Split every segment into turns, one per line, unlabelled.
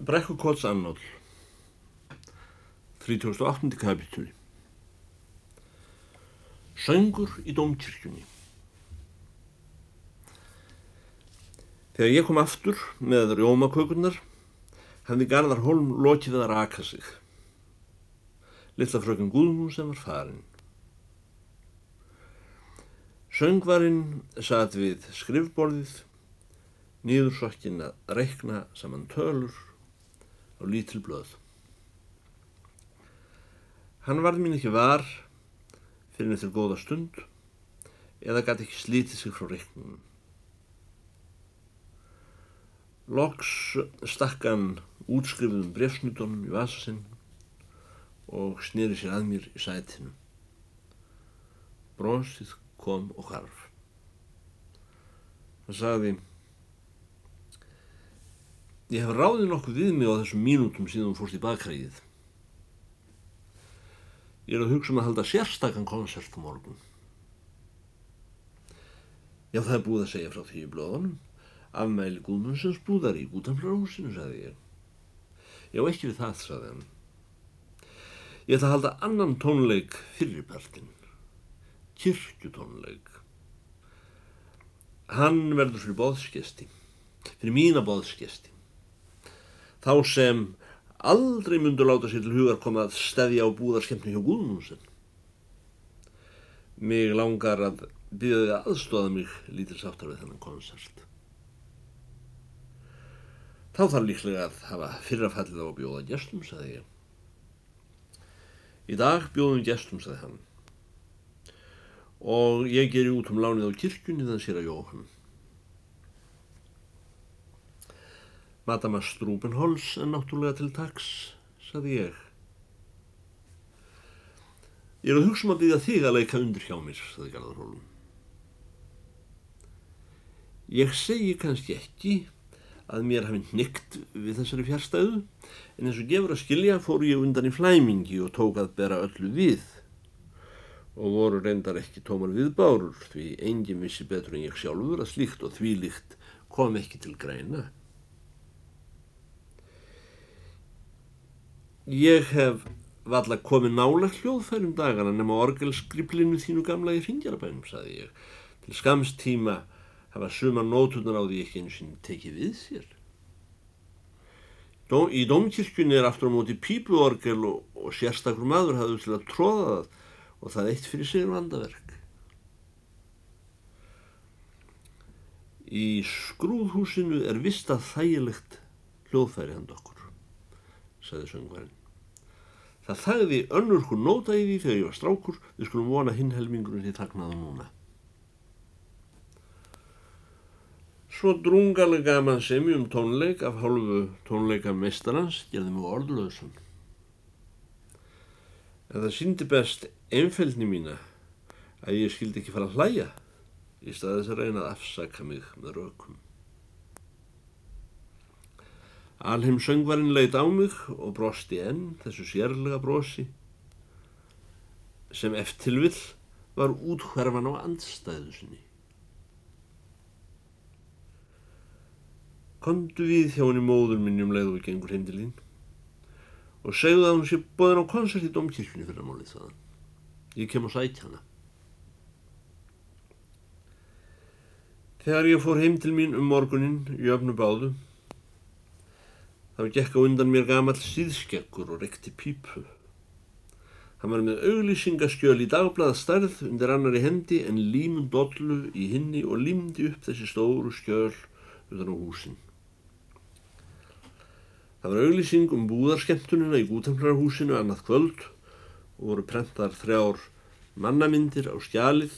Brekkukots annál 38. kapitúli Söngur í domkirkjunni Þegar ég kom aftur með rjómakökurnar hefði Garðar Holm lokið að raka sig. Lilla frökun Guðmún sem var farin. Söngvarinn satt við skrifborðið nýðursokkin að reikna saman tölur á lítil blöð. Hann varð mín ekki var fyrir neftur góða stund eða gæti ekki slítið sig frá reiknunum. Loks stakkan útskrifuðum brefsnutunum í vasasinn og snýri sér að mér í sætinu. Bronsið kom og harf. Það sagði Ég hef ráðið nokkuð við mig á þessum mínútum síðan hún fórst í bakræðið. Ég er að hugsa um að halda sérstakann konsert á morgun. Já, það er búið að segja frá því í blóðunum. Afmæli Guðmundsens búðar í Gútanflárhúsinu, sagði ég. Já, ekki við það, sagði hann. Ég ætla að halda annan tónleik fyrirpartin. Kirkjutónleik. Hann verður fyrir bóðskesti. Fyrir mína bóðskesti þá sem aldrei myndu láta sér til hugar koma að stefja á búðarskemni hjá Guðmúnsen. Mig langar að byrja þið aðstóða mig lítils áttar við þennan konsert. Þá þarf líklega að hafa fyrrafallið á að bjóða gestum, sagði ég. Í dag bjóðum gestum, sagði hann. Og ég geri út um lánið á kirkjunni þann sér að Jóhann. Madama Strúbenholz er náttúrulega til taks, saði ég. Ég er að hugsa um að byggja þig að leika undir hjá mér, saði Garðarhólum. Ég segi kannski ekki að mér hafi nýgt við þessari fjárstæðu, en eins og gefur að skilja fór ég undan í flæmingi og tók að bera öllu við og voru reyndar ekki tómar viðbárur því engin vissi betur en ég sjálfur að slíkt og því líkt kom ekki til græna. Ég hef valla komið nála hljóðfærum dagana nema orgelskriplinu þínu gamla í ringjarabænum, saði ég. Til skamstíma hafa suma nótunar á því ekki eins og tekið við sér. Dó, í domkirkjunni er aftur á móti pípuorgel og, og sérstakur maður hafði til að tróða það og það eitt fyrir sig vandaverk. Í skrúðhúsinu er vist að þægilegt hljóðfæri hand okkur, saði söngvarinn. Það þagði önnur hún nóta í því þegar ég var strákur, við skulum vona hinn helmingurinn því taknaðu núna. Svo drungalega gaman semi um tónleik af hálfu tónleika mestarans gerði mig orðlöðsum. En það síndi best einfældni mína að ég skildi ekki fara að hlæja í staðis að reyna að afsaka mig með rökum. Alheim söngvarinn leit á mig og brosti enn þessu sérlega brosi sem eftirvill var úthverfan á andstæðu sinni. Kondu við henni móður minni um leið og við gengur heim til þín og segðu að hún sé bóðin á konsert í domkirkjunni fyrir að málið þaðan. Ég kem og sæti hana. Þegar ég fór heim til mín um morgunin í öfnu báðu Þá gekk á undan mér gamal síðskekkur og rekti pípu. Hann var með auglýsingaskjöl í dagblaða starð undir annari hendi en límun dollu í hinni og límdi upp þessi stóru skjöl utan á húsin. Það var auglýsing um búðarskemtunina í Gútanflarhúsinu annað kvöld og voru prentar þrjár mannamindir á skjalið.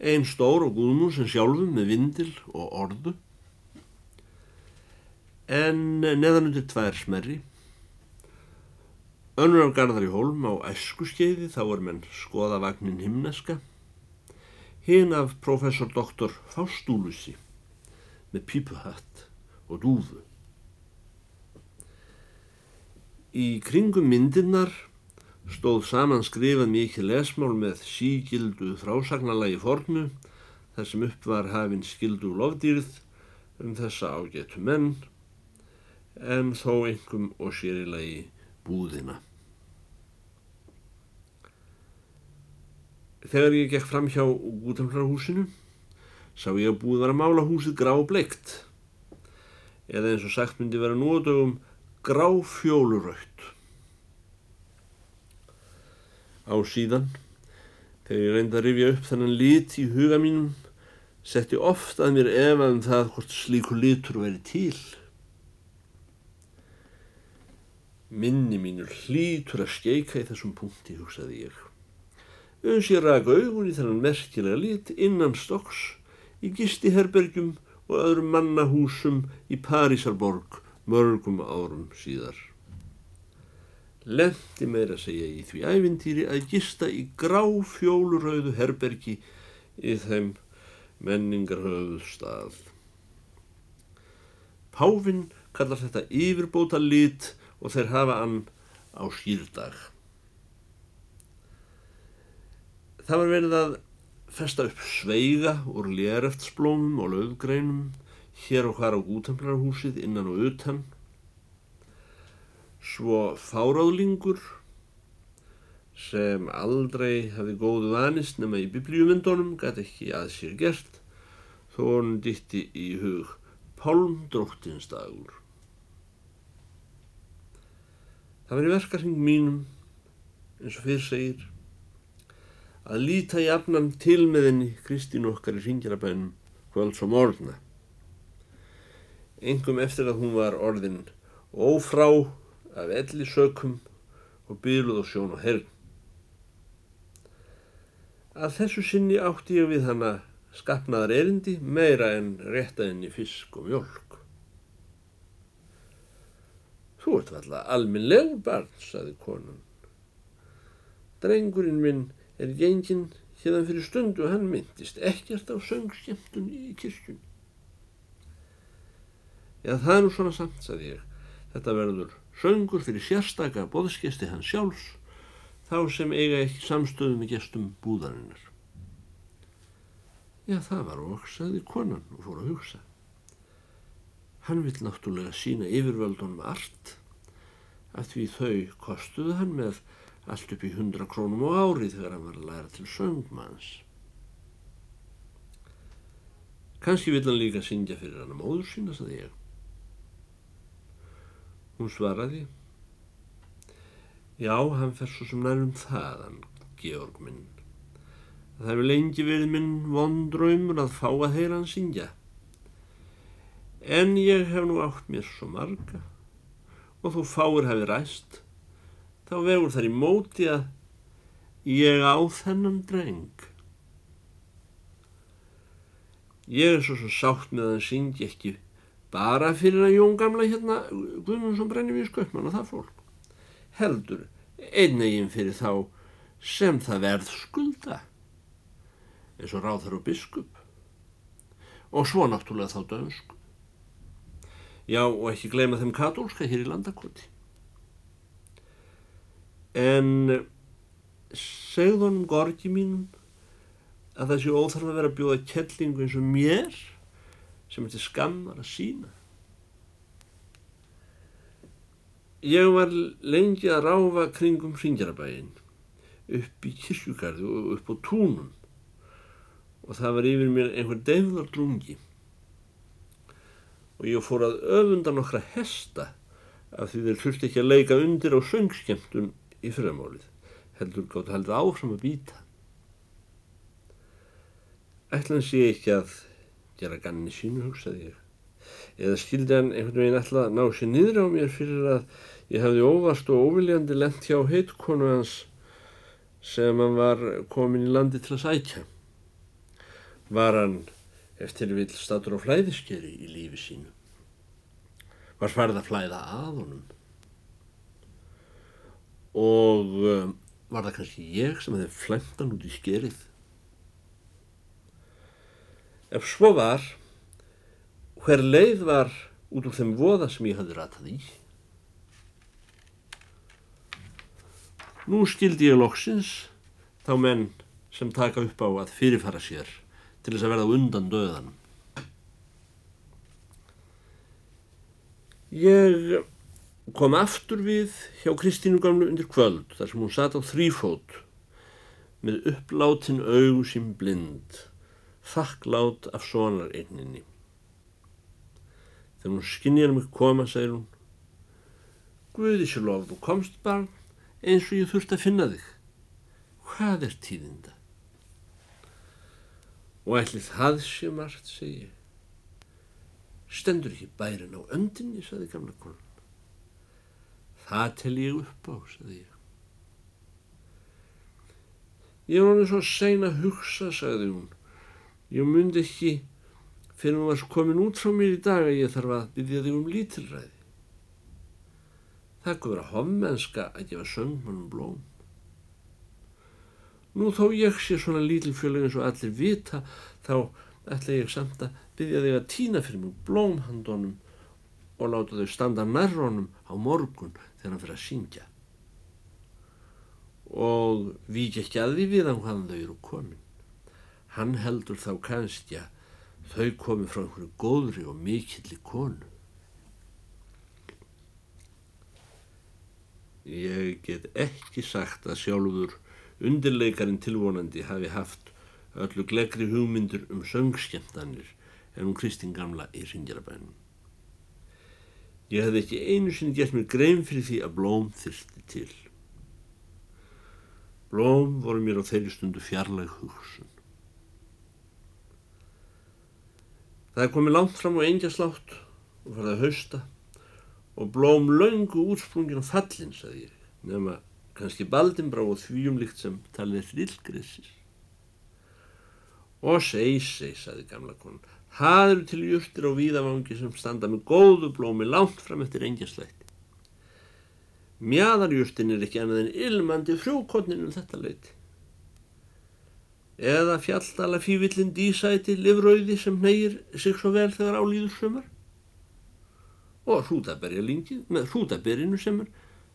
Einn stór og gúðmún sem sjálfum með vindil og orðu en neðan undir tvær smerri. Önnur af Garðar í Hólm á æskuskeiði þá er menn skoðavagnin himneska. Hinn af professor doktor Fástúlusi með pípuhatt og dúfu. Í kringum myndirnar stóð saman skrifað mikið lesmál með sígildu frásagnalagi fornu þar sem upp var hafinn skildu lofdýrð um þessa ágætu menn en þó einhverjum og sérilagi búðina. Þegar ég gekk fram hjá Gútamflarhúsinu sá ég að búið var að mála húsið grábleikt eða eins og sagt myndi vera núadögum gráfjóluraut. Á síðan, þegar ég reyndi að rifja upp þennan lit í huga mínum, setti oft að mér efað um það hvort slíku litur veri til. Minni mínur hlítur að skeika í þessum punkti, hugsaði ég. Öns ég raka augun í þennan merkilega lit innan stokks í gistiherbergjum og öðrum mannahúsum í Parísarborg mörgum árum síðar. Lendi meira segja í því ævintýri að gista í gráfjólurauðu herbergi í þeim menningarhauðu stað. Pávinn kallar þetta yfirbóta lit og þeir hafa hann á skýrdag. Það var verið að festa upp sveiga úr léreftsblómum og löfgreinum hér og hvar á útemplarhúsið innan og utan. Svo fáráðlingur sem aldrei hafi góðu vanist nema í biblíumyndunum, gæti ekki að sér gert, þó hann ditti í hug Pálmdróttinsdagur. Það var í verkarhing mínum, eins og fyrir segir, að líta í afnan til með henni Kristín okkar í ringjarabænum kvölds og morgna. Engum eftir að hún var orðin ófrá af elli sökum og byluð og sjón og herr. Að þessu sinni átti ég við hana skapnaðar erindi meira en réttaðinni fisk og mjölk. Þú ert alltaf alminlegur barn, saði konan. Drengurinn minn er gengin hérna fyrir stundu og hann myndist ekkert á söngskemtun í kirkjun. Já, það er nú svona samt, sagði ég. Þetta verður söngur fyrir sérstaka boðskesti hans sjálfs, þá sem eiga ekki samstöðu með gestum búðarinnar. Já, það var okk, sagði konan og fór að hugsa. Hann vill náttúrulega sína yfirvöldunum allt, að því þau kostuðu hann með allt upp í hundra krónum á ári þegar hann var að læra til söngmanns. Kanski vill hann líka syngja fyrir hann á móður sína, saði ég. Hún svaraði. Já, hann fer svo sem nærum það, hann Georg minn. Það hefur lengi verið minn vondraumur að fá að heyra hann syngja. En ég hef nú átt mér svo marga og þú fáir hefði ræst þá vegur þar í móti að ég á þennan dreng. Ég er svo svo sátt með að hann syngi ekki bara fyrir að Jón gamla hérna Guðmundsson brennir við sköpmann og það fólk. Heldur einnegin fyrir þá sem það verð skulda eins og ráðar og biskup og svo náttúrulega þá dönsku. Já og ekki gleyma þeim katólska hér í landakoti. En segðunum gorgi mínum að það sé óþarf að vera að bjóða kellingu eins og mér sem til skammar að sína. Ég var lengi að ráfa kringum Ringjarabæin upp í kirkjugarðu og upp á túnum. Og það var yfir mér einhver deyðardrungi og ég fór að öfunda nokkra hesta af því þeir þurfti ekki að leika undir á söngskemtun í fyrramálið. Heldur gátt heldur áfram að býta ætlan sé ekki að gera ganni sínu hugsaði ég. Eða skildi hann einhvern veginn ætla að ná sér niður á mér fyrir að ég hafði óvast og óviljandi lent hjá heitkonu hans sem hann var komin í landi til að sækja? Var hann eftir vil statur á flæðiskeri í lífi sínu var farið að flæða að honum og um, var það kannski ég sem hefði hann út í skerið. Ef svo var, hver leið var út úr þeim voða sem ég hafði ratað í. Nú skildi ég loksins þá menn sem taka upp á að fyrirfara sér til þess að verða undan döðan. Ég kom aftur við hjá Kristínu gamlu undir kvöld þar sem hún satt á þrýfót með upplátin augu sem blind, þakklátt af sonar einninni. Þegar hún skinnjar mig koma, segir hún, Guði sér lof, þú komst barn eins og ég þurft að finna þig. Hvað er tíðinda? Og ætli það sé margt, segi ég. Stendur ekki bærin á öndinni, saði gamla konan. Það tel ég upp á, saði ég. Ég var alveg svo sein að hugsa, sagði hún. Ég myndi ekki fyrir hún var komin út frá mér í dag að ég þarf að byggja þig um lítilræði. Það góður að hommenska að gefa söngmannum blóm. Nú þó ég sé svona lítilfjölu eins og allir vita þá ætla ég samt að byggja þig að týna fyrir mig blómhandónum og láta þau standa nærrónum á morgun þegar hann fyrir að syngja. Og vík ekki að því við hann hvaðan þau eru komin. Hann heldur þá kannski að þau komi frá einhverju góðri og mikilli konu. Ég get ekki sagt að sjálfur undirleikarinn tilvonandi hafi haft öllu glegri hugmyndur um söngskjemtanir en um Kristín Gamla í Ringjarabænum. Ég hef ekki einu sinni gert mér grein fyrir því að blóm þyrsti til. Blóm voru mér á þeirri stundu fjarlæg hugsun. Það er komið langt fram á einjaslátt og farið að hausta og blóm laungu útsprungin á fallin, sagði ég, nema kannski baldimbrá og þvíumlikt sem talið hrillgrissir. Og segi, segi, sagði gamla konan, það eru til júrtir á víðavangi sem standa með góðu blómi langt fram eftir engjaslætti. Mjæðarjúrtin er ekki annað en ilmandi frjókotnin um þetta leiti. Eða fjalltala fývillin dísæti livrauði sem neyir sig svo vel þegar álýður sumar og hrútaberjalingið með hrútaberinu sem er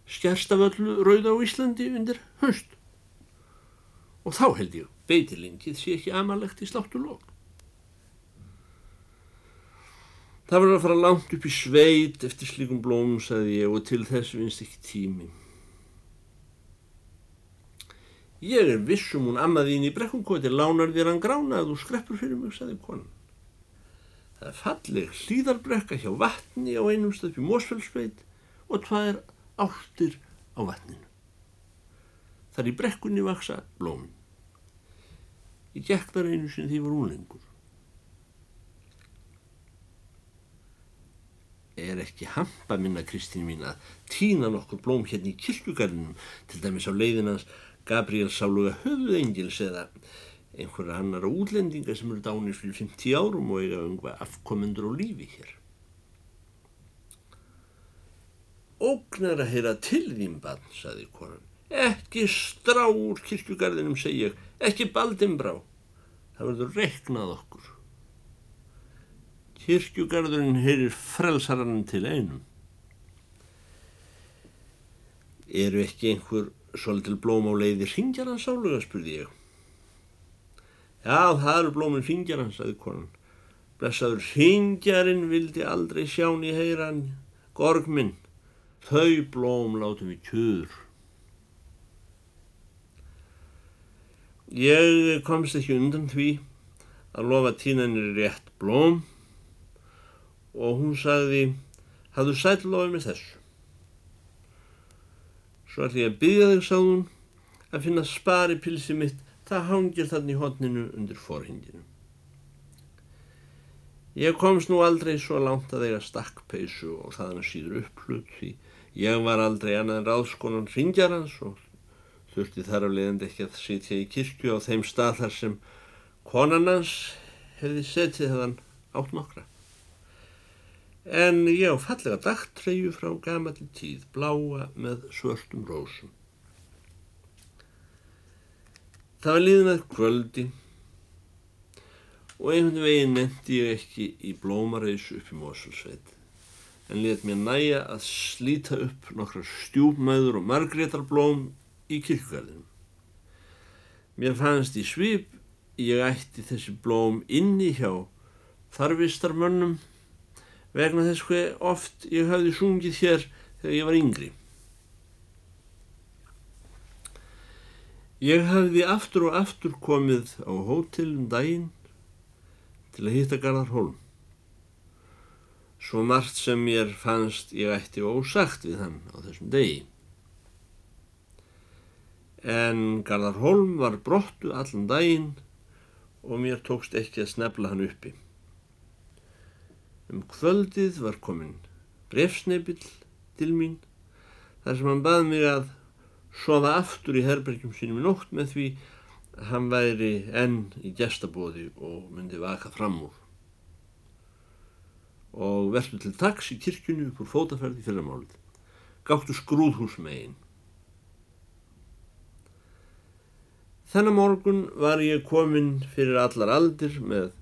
skjærst af öllu rauða á Íslandi undir höst. Og þá held ég beitilingið sé ekki amalegt í sláttu lók. Það verður að fara langt upp í sveit eftir slíkum blómum, sagði ég, og til þess vinst ekki tími. Ég er vissum hún ammaðín í brekkunkoti, lánar þér hann grána að þú skreppur fyrir mig, sagði konan. Það er falleg hlýðarbrekka hjá vatni á einum upp í Mósfellsveit og tvær áttir á vatninu. Þar í brekkunni vaksa blómin. Ég gekk þar einu sem því var úlengur. Er ekki hampa minna Kristín mín að týna nokkur blóm hérna í kirkugarðinum til dæmis á leiðinans Gabriel Sáluga höfuðengils eða einhverja annara útlendinga sem eru dánir fyrir 50 árum og eiga umhvað afkomendur og lífi hér. Ógnar að heyra til þín bann, saði konan. Ekki strá úr kirkjugarðinum, segi ég, ekki baldimbrá. Það verður reknað okkur. Kirkjugarðurinn heyrir frelsarann til einum. Eru ekki einhver svolítil blóm á leiði ringjaran sáluga, spurði ég. Já, það eru blóminn fingjaran, sagði konan. Blessaður fingjarinn vildi aldrei sján í heyran, gorg minn. Þau blóm látum við kjur. Ég komst ekki undan því að lofa tínanir rétt blóm og hún sagði, hafðu sæl lofið með þessu. Svo ætla ég að byggja þig, sagðun, að finna spari pilsi mitt Það hangir þannig í hodninu undir forhinginu. Ég komst nú aldrei svo langt að eiga stakkpeisu og þaðan að síður upplut því ég var aldrei annað en ráðskonan ringjarans og þurfti þar af leiðandi ekki að sitja í kirkju á þeim stað þar sem konanans hefði setið þann átt nokkra. En ég á fallega dagtreyju frá gamalli tíð, bláa með svörtum rósum. Það var liðin að kvöldi og einhvern veginn nefndi ég ekki í blómareisu upp í Mosulsveit en let mér næja að slíta upp nokkra stjúpmæður og margrétarblóm í kirkgarðinum. Mér fannst í svip ég ætti þessi blóm inni hjá þarvistarmönnum vegna þess hver oft ég hafði sungið hér þegar ég var yngri. Ég hafði aftur og aftur komið á hótelum daginn til að hitta Garðar Holm. Svo margt sem mér fannst ég ætti ósagt við hann á þessum degi. En Garðar Holm var brottu allan daginn og mér tókst ekki að snefla hann uppi. Um kvöldið var komin brefsneipill til mín þar sem hann bað mig að sofa aftur í herbergjum sínum í nótt með því að hann væri enn í gestabóði og myndi vaka fram úr og verður til taks í kirkjunni upp úr fótaferði fyrramálið. Gáttu skrúðhús megin. Þennan morgun var ég komin fyrir allar aldir með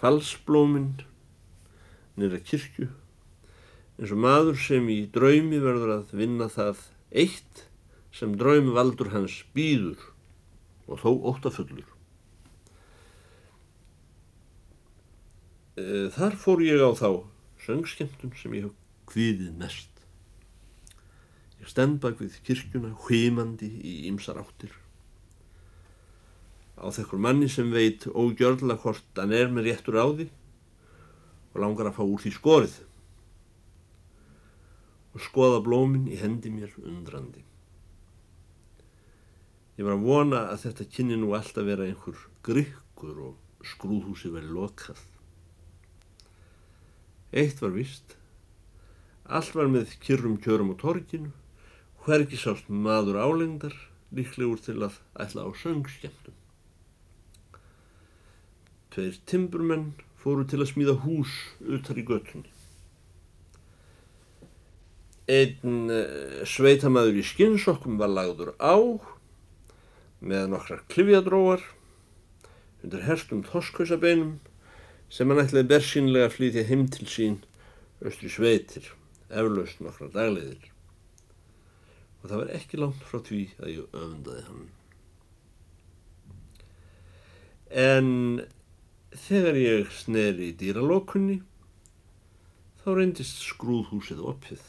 falsblóminn nýra kirkju eins og maður sem í draumi verður að vinna það eitt sem draumi valdur hans býður og þó óttafullur. Þar fór ég á þá söngskemtun sem ég hef kviðið mest. Ég stend bak við kirkjuna hvímandi í ymsar áttir. Á þekkur manni sem veit ógjörla hvort hann er með réttur á því og langar að fá úr því skorið og skoða blómin í hendi mér undrandi. Ég var að vona að þetta kynni nú alltaf vera einhver grykkur og skrúðhúsi verið lokað. Eitt var vist, allt var með kyrrum kjörum á torginu, hvergi sást maður álengdar, líklegur til að ætla á söngskjæmtum. Tveir timburmenn fóru til að smíða hús utar í göttunni. Einn uh, sveitamæður í skinnsokkum var lagður á með nokkrar klifjadróar undir herstum þoskhausabeinum sem hann ætlaði bersínlega að flytja heim til sín östri sveitir, eflaust nokkra dagleiðir. Og það var ekki langt frá því að ég öfundaði hann. En þegar ég sneri í dýralókunni þá reyndist skrúðhúsið opið.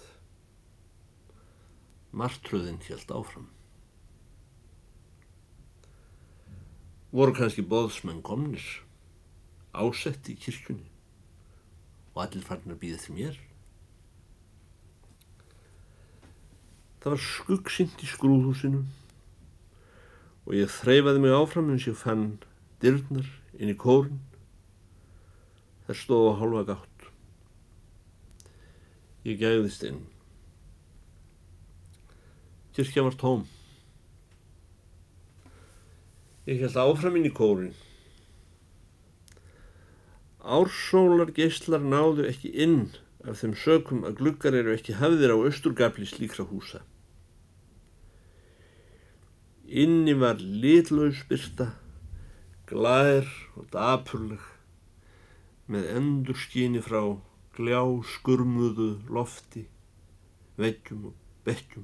Martröðin hjælt áfram. Voru kannski boðsmenn komnir, ásett í kirkjunni og allir farnir að býða til mér. Það var skuggsint í skrúðhúsinu og ég þreyfaði mig áfram eins ég fann dyrnar inn í kórun. Það stóð á hálfa gátt. Ég gæðist inn. Kirkja var tóm. Ég held áfram inn í kórin. Ársólar geyslar náðu ekki inn af þeim sökum að gluggar eru ekki hafðir á austurgafli slíkra húsa. Inni var litlaus byrta, glær og dapurleg með endur skíni frá gljá skurmuðu lofti, veggjum og bekkjum.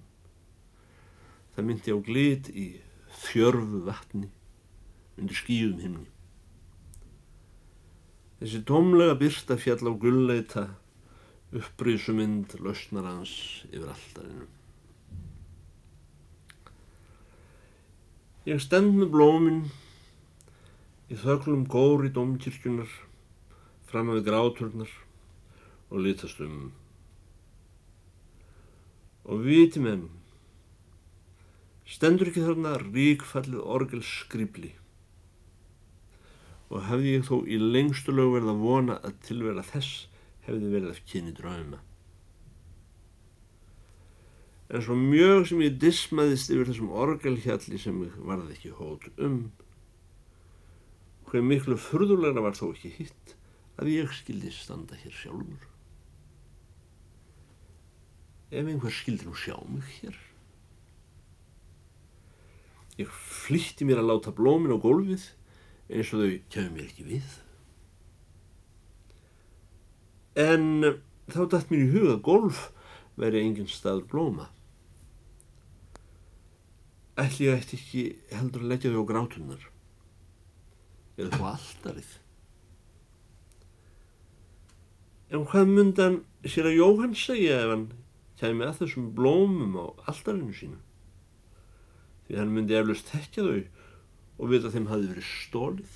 Það myndi á glit í þjörfu vatni undir skíðum himni. Þessi tómlega byrsta fjall á gullleita upprísumynd lausnar hans yfir alltarinu. Ég stend með blóminn í þöglum góri domkirkjunar fram með gráturnar og litast um. Og viti menn, stendur ekki þarna ríkfallið orgelskribli og hefði ég þó í lengstu lög verið að vona að tilvera þess hefði verið að kynni drauma. En svo mjög sem ég dismaðist yfir þessum orgelhjalli sem ég varði ekki hót um, hver miklu furðulegra var þó ekki hitt að ég skildi standa hér sjálfur. Ef einhver skildi nú sjá mig hér. Ég flýtti mér að láta blómin á gólfið eins og þau kemur mér ekki við. En þá dætt mér í huga golf veri engin staður blóma. Ætli ég ætti ekki heldur að leggja þau á grátunar. Eða þó alltarið. En hvað mundan sér að Jóhann segja ef hann kæmi að þessum blómum á alltarinu sínu? Því hann myndi eflust þekkja þau og vita að þeim hafi verið stólið.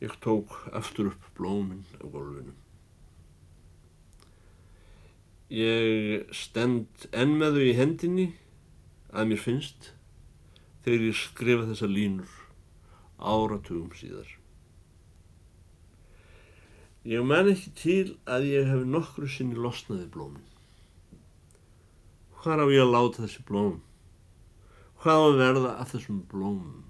Ég tók aftur upp blóminn á gólfinu. Ég stend enn með þau í hendinni að mér finnst þegar ég skrifa þessa línur áratugum síðar. Ég man ekki til að ég hef nokkru sinni losnaði blómin. Hvað á ég að láta þessi blóm? Hvað á að verða af þessum blómum?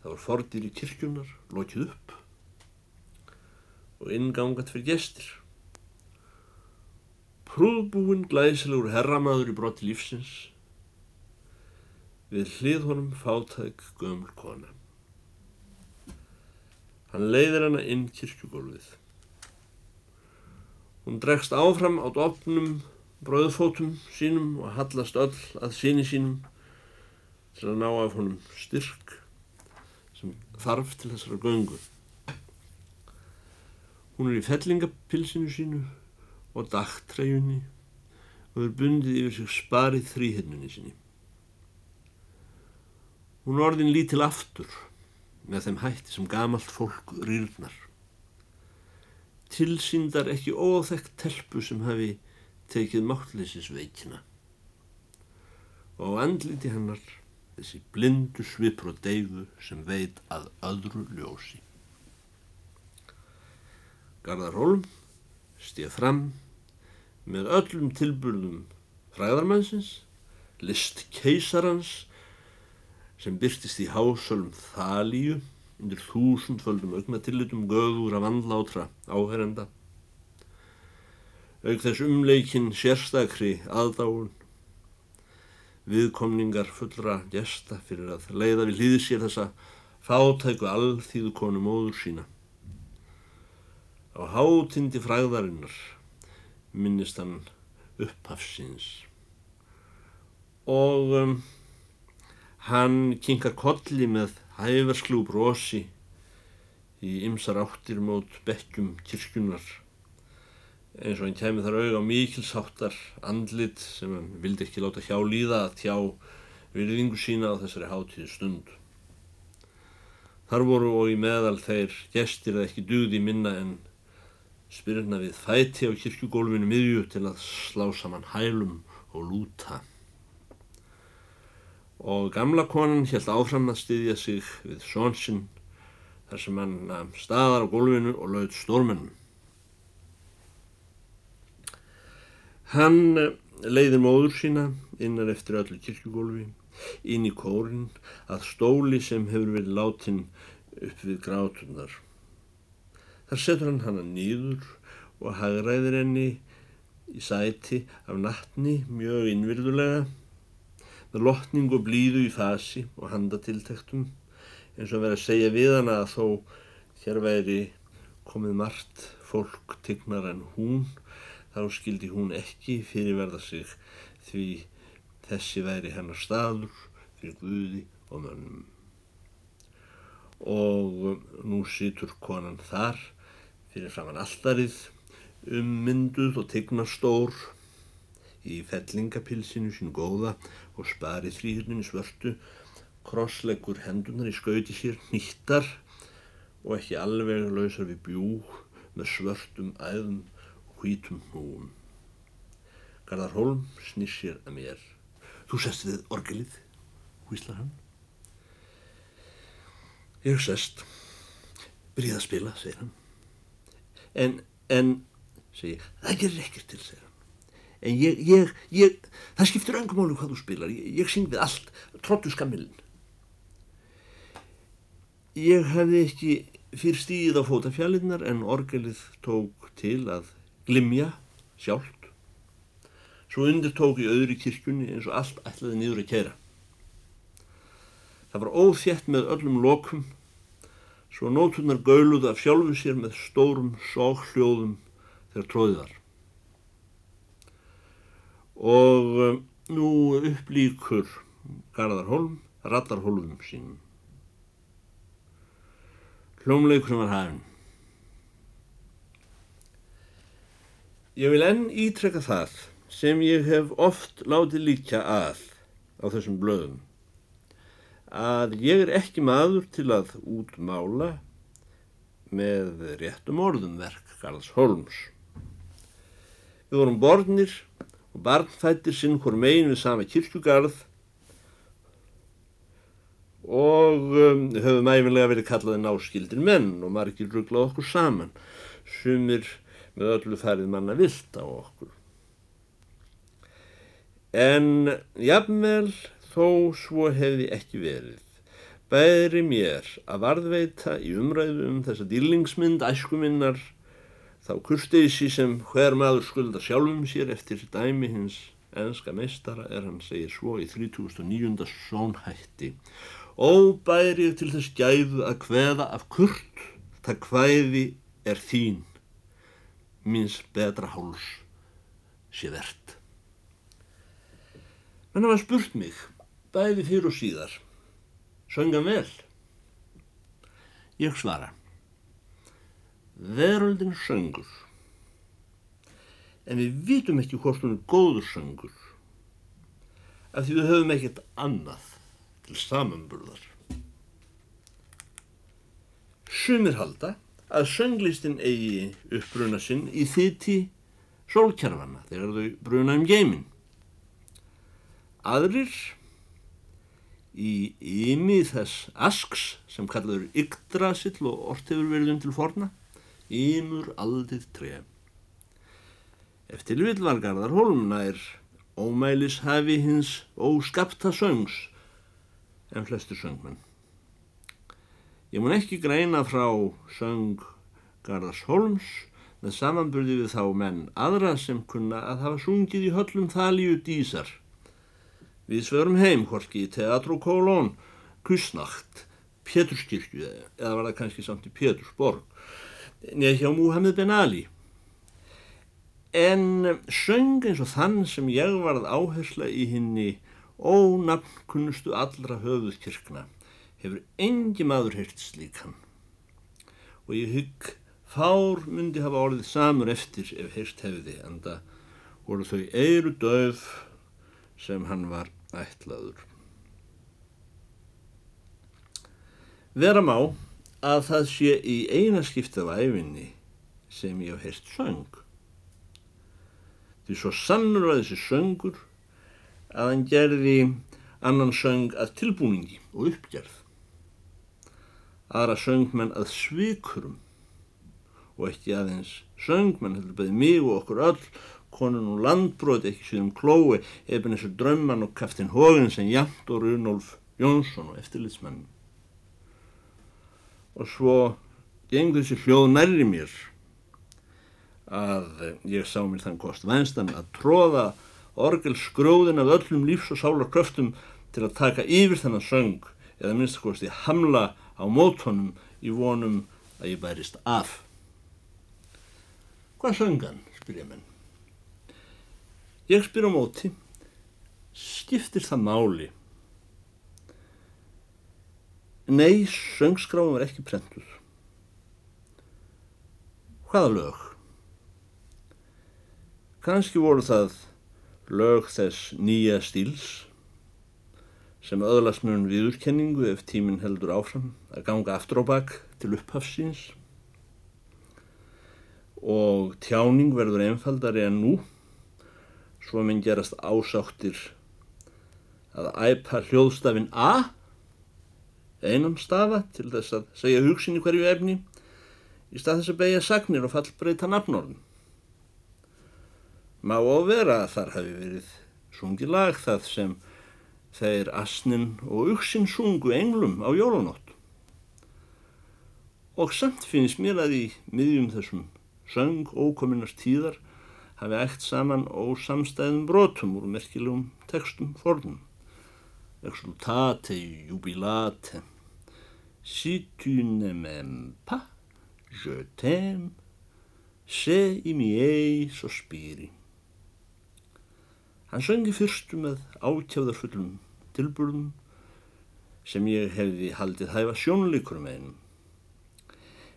Það var fordir í kirkjunar, lokið upp og ingangat fyrir gestir. Prúðbúinn glæsilegur herramaður í brotti lífsins við hlið honum fátæk gömul kona. Hann leiðir hana inn kirkjugólfið. Hún dregst áfram á dopnum bröðfótum sínum og hallast öll að síni sínum til að ná af honum styrk sem þarf til þessara göngu. Hún er í fellingapilsinu sínu og dagtrejunni og er bundið yfir sig sparið þrýhinnunni síni. Hún orðin lítil aftur með þeim hætti sem gamalt fólk rýrnar. Tilsýndar ekki óþekkt telpu sem hafi tekið máttleysisveikina. Og andliti hennar þessi blindu svipur og deyfu sem veit að öðru ljósi. Garðar Holm stíð fram með öllum tilburðum fræðarmannsins, list keisarans sem byrtist í hásölum þalíu undir þúsundföldum augnatillitum göður af vandlátra áherenda. Aug þess umleikin sérstakri aðdáun, viðkomningar fullra gesta fyrir að leiða við hlýði sér þessa fátæku alþýðu konu móður sína. Á hátindi fræðarinnar minnist hann upphafsins og um, Hann kinkar kolli með hæfarsklú brosi í ymsar áttir mót bekkjum kirkjunar eins og hann kemur þar auð á mikilsáttar andlit sem hann vildi ekki láta hjá líða að tjá virðingu sína á þessari hátíðu stund. Þar voru og í meðal þeir gestir að ekki dugði minna en spyrna við fæti á kirkjugólfinu miðju til að slá saman hælum og lúta og gamla konan held áfram að styðja sig við svonsinn þar sem hann staðar á gólfinu og laud stórmennum. Hann eh, leiðir móður sína innar eftir öllu kirkjugólfi inn í kórin að stóli sem hefur verið látin upp við grátunar. Þar setur hann hana nýður og hagræðir henni í sæti af nattni mjög innvirðulega með lotning og blíðu í fasi og handatiltektum eins og verið að segja við hana að þó hér væri komið margt fólk tignar en hún þá skildi hún ekki fyrirverða sig því þessi væri hennar staður fyrir Guði og mönnum. Og nú situr konan þar fyrir framann alldarið ummynduð og tignastór í fellingapilsinu sín góða og spari þrýhjörninu svörtu, krossleggur hendunar í skauti sér, nýttar og ekki alveg lausar við bjúg með svörtum æðum hvítum húum. Garðar Holm snýr sér að mér. Þú sest við orgelið, hvíslar hann. Ég sest. Byrjið að spila, segir hann. En, en, segir ég, það gerir ekkert til, segir hann en ég, ég, ég það skiptir öngumálu hvað þú spilar ég, ég syng við allt, tróttu skammilin ég hefði ekki fyrr stíð á fótafjallinnar en orgelið tók til að glimja sjálft svo undir tók í öðru kirkjunni eins og allt ætlaði niður að kera það var óþjætt með öllum lokum svo nótunar gauluð af sjálfu sér með stórum sóhljóðum þegar tróðið var og um, nú upplíkur Garðar Holm rattarholum sínum. Hljómleikurinn var hafinn. Ég vil enn ítrekka það sem ég hef oft látið líka að á þessum blöðum að ég er ekki maður til að útmála með réttum orðum verk Karls Holms. Við vorum borðnir og barnfættir sinn hvort megin við sama kirkjugarð og um, höfum æfinlega verið kallaði náskildir menn og margir rugglað okkur saman, sumir með öllu færið manna vilt á okkur. En jafnvel þó svo hefði ekki verið. Bæri mér að varðveita í umræðu um þessa dýrlingsmynd æskuminnar þá kursteysi sem hver maður skulda sjálfum sér eftir dæmi hins enska meistara er hann segir svo í 3009. sónhætti. Ó bæri til þess gæðu að hveða af kurt, það hvæði er þín minns betra háls sé verðt. Menn hafa spurt mig, bæði fyrir og síðar, söngan vel? Ég svara, veröldin söngur, en við vitum ekki hvort hún er góður söngur, af því við höfum ekkert annað til samanburðar. Sumir halda að sönglistin eigi uppbruna sinn í þitti sólkjærfana þegar þau bruna um geimin. Aðrir í ymi þess asks sem kallaður Yggdrasill og orð hefur verið um til forna, ymur aldið tref. Eftir vilvargarðar holmna er ómælis hafi hins óskapta söngs en flestur söngmenn. Ég mun ekki greina frá söng Garðars Holms með samanburði við þá menn aðra sem kunna að hafa sungið í höllum þalíu dísar. Við svörum heim horki í Teatro Kolón, Kusnacht, Péturskirkju eða var það kannski samt í Pétursborg, neð hjá Muhammed Ben Ali. En söng eins og þann sem ég varð áhersla í hinni ónafnkunnustu allra höfuðkirkna hefur engi maður heilt slíkan og ég hygg fár myndi hafa orðið samur eftir ef heilt hefði en það voru þau eiru döf sem hann var ætlaður. Vera má að það sé í eina skipt af æfinni sem ég hef heilt söng. Því svo sannur var þessi söngur að hann gerði annan söng að tilbúningi og uppgerð aðra söngmenn að svikurum og ekki aðeins söngmenn, heldur beði mig og okkur öll, konun og landbróð, ekki síðan klói, efinn þessu drömman og kaftin hógin sem Jant og Runolf Jónsson og eftirlitsmenn. Og svo gengur þessi hljóð nærri mér að ég sá mér þann kost vænstan að tróða orgelsgróðin af öllum lífs og sálar kröftum til að taka yfir þennan söng eða minnst að kosti hamla á mótonum í vonum að ég bærist af. Hvað söngan, spyrja menn. Ég spyr á móti, skiptir það máli? Nei, söngskráum er ekki prentur. Hvaða lög? Kanski voru það lög þess nýja stíls sem öðlast mun viðurkenningu ef tíminn heldur áfram að ganga aftur á bakk til upphafsins og tjáning verður einfaldari en nú svo minn gerast ásáttir að æpa hljóðstafin A einam stafa til þess að segja hugsin í hverju efni í stað þess að beigja sagnir og fallbreyta nafnorðin. Má á vera að þar hafi verið sungið lag það sem þeir asnin og uksin sungu englum á jólanótt. Og samt finnst mér að í miðjum þessum söng ókominast tíðar hafi ægt saman ósamstæðum brotum úr merkilegum textum fornum. Exultate, jubilate, si tu ne m'aimes pas, je t'aime, se i miei sospiri. Hann söngi fyrstu með átjáðarfullum tilburðum sem ég hefði haldið hæfa sjónleikur með hennum.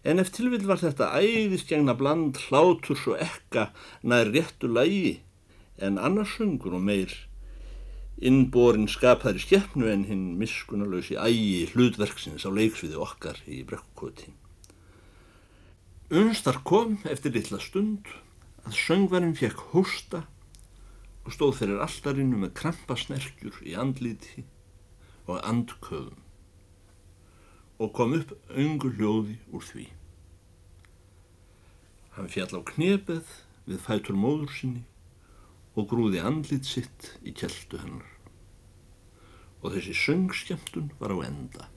En ef tilvill var þetta æðisgengna bland hláturs og ekka nær réttu lægi en annarsungur og meir innborin skapaðri skeppnu en hinn miskunalösi ægi hlutverksins á leiksviði okkar í brekkukoti. Unstar kom eftir litla stund að söngvarinn fekk hósta og stóð fyrir alltarinu með krampasnerkjur í andliti og andköðum og kom upp öngu hljóði úr því. Hann fjall á knepið við fætur móður sinni og grúði andlit sitt í kjeltu hennar og þessi söngskemtun var á enda.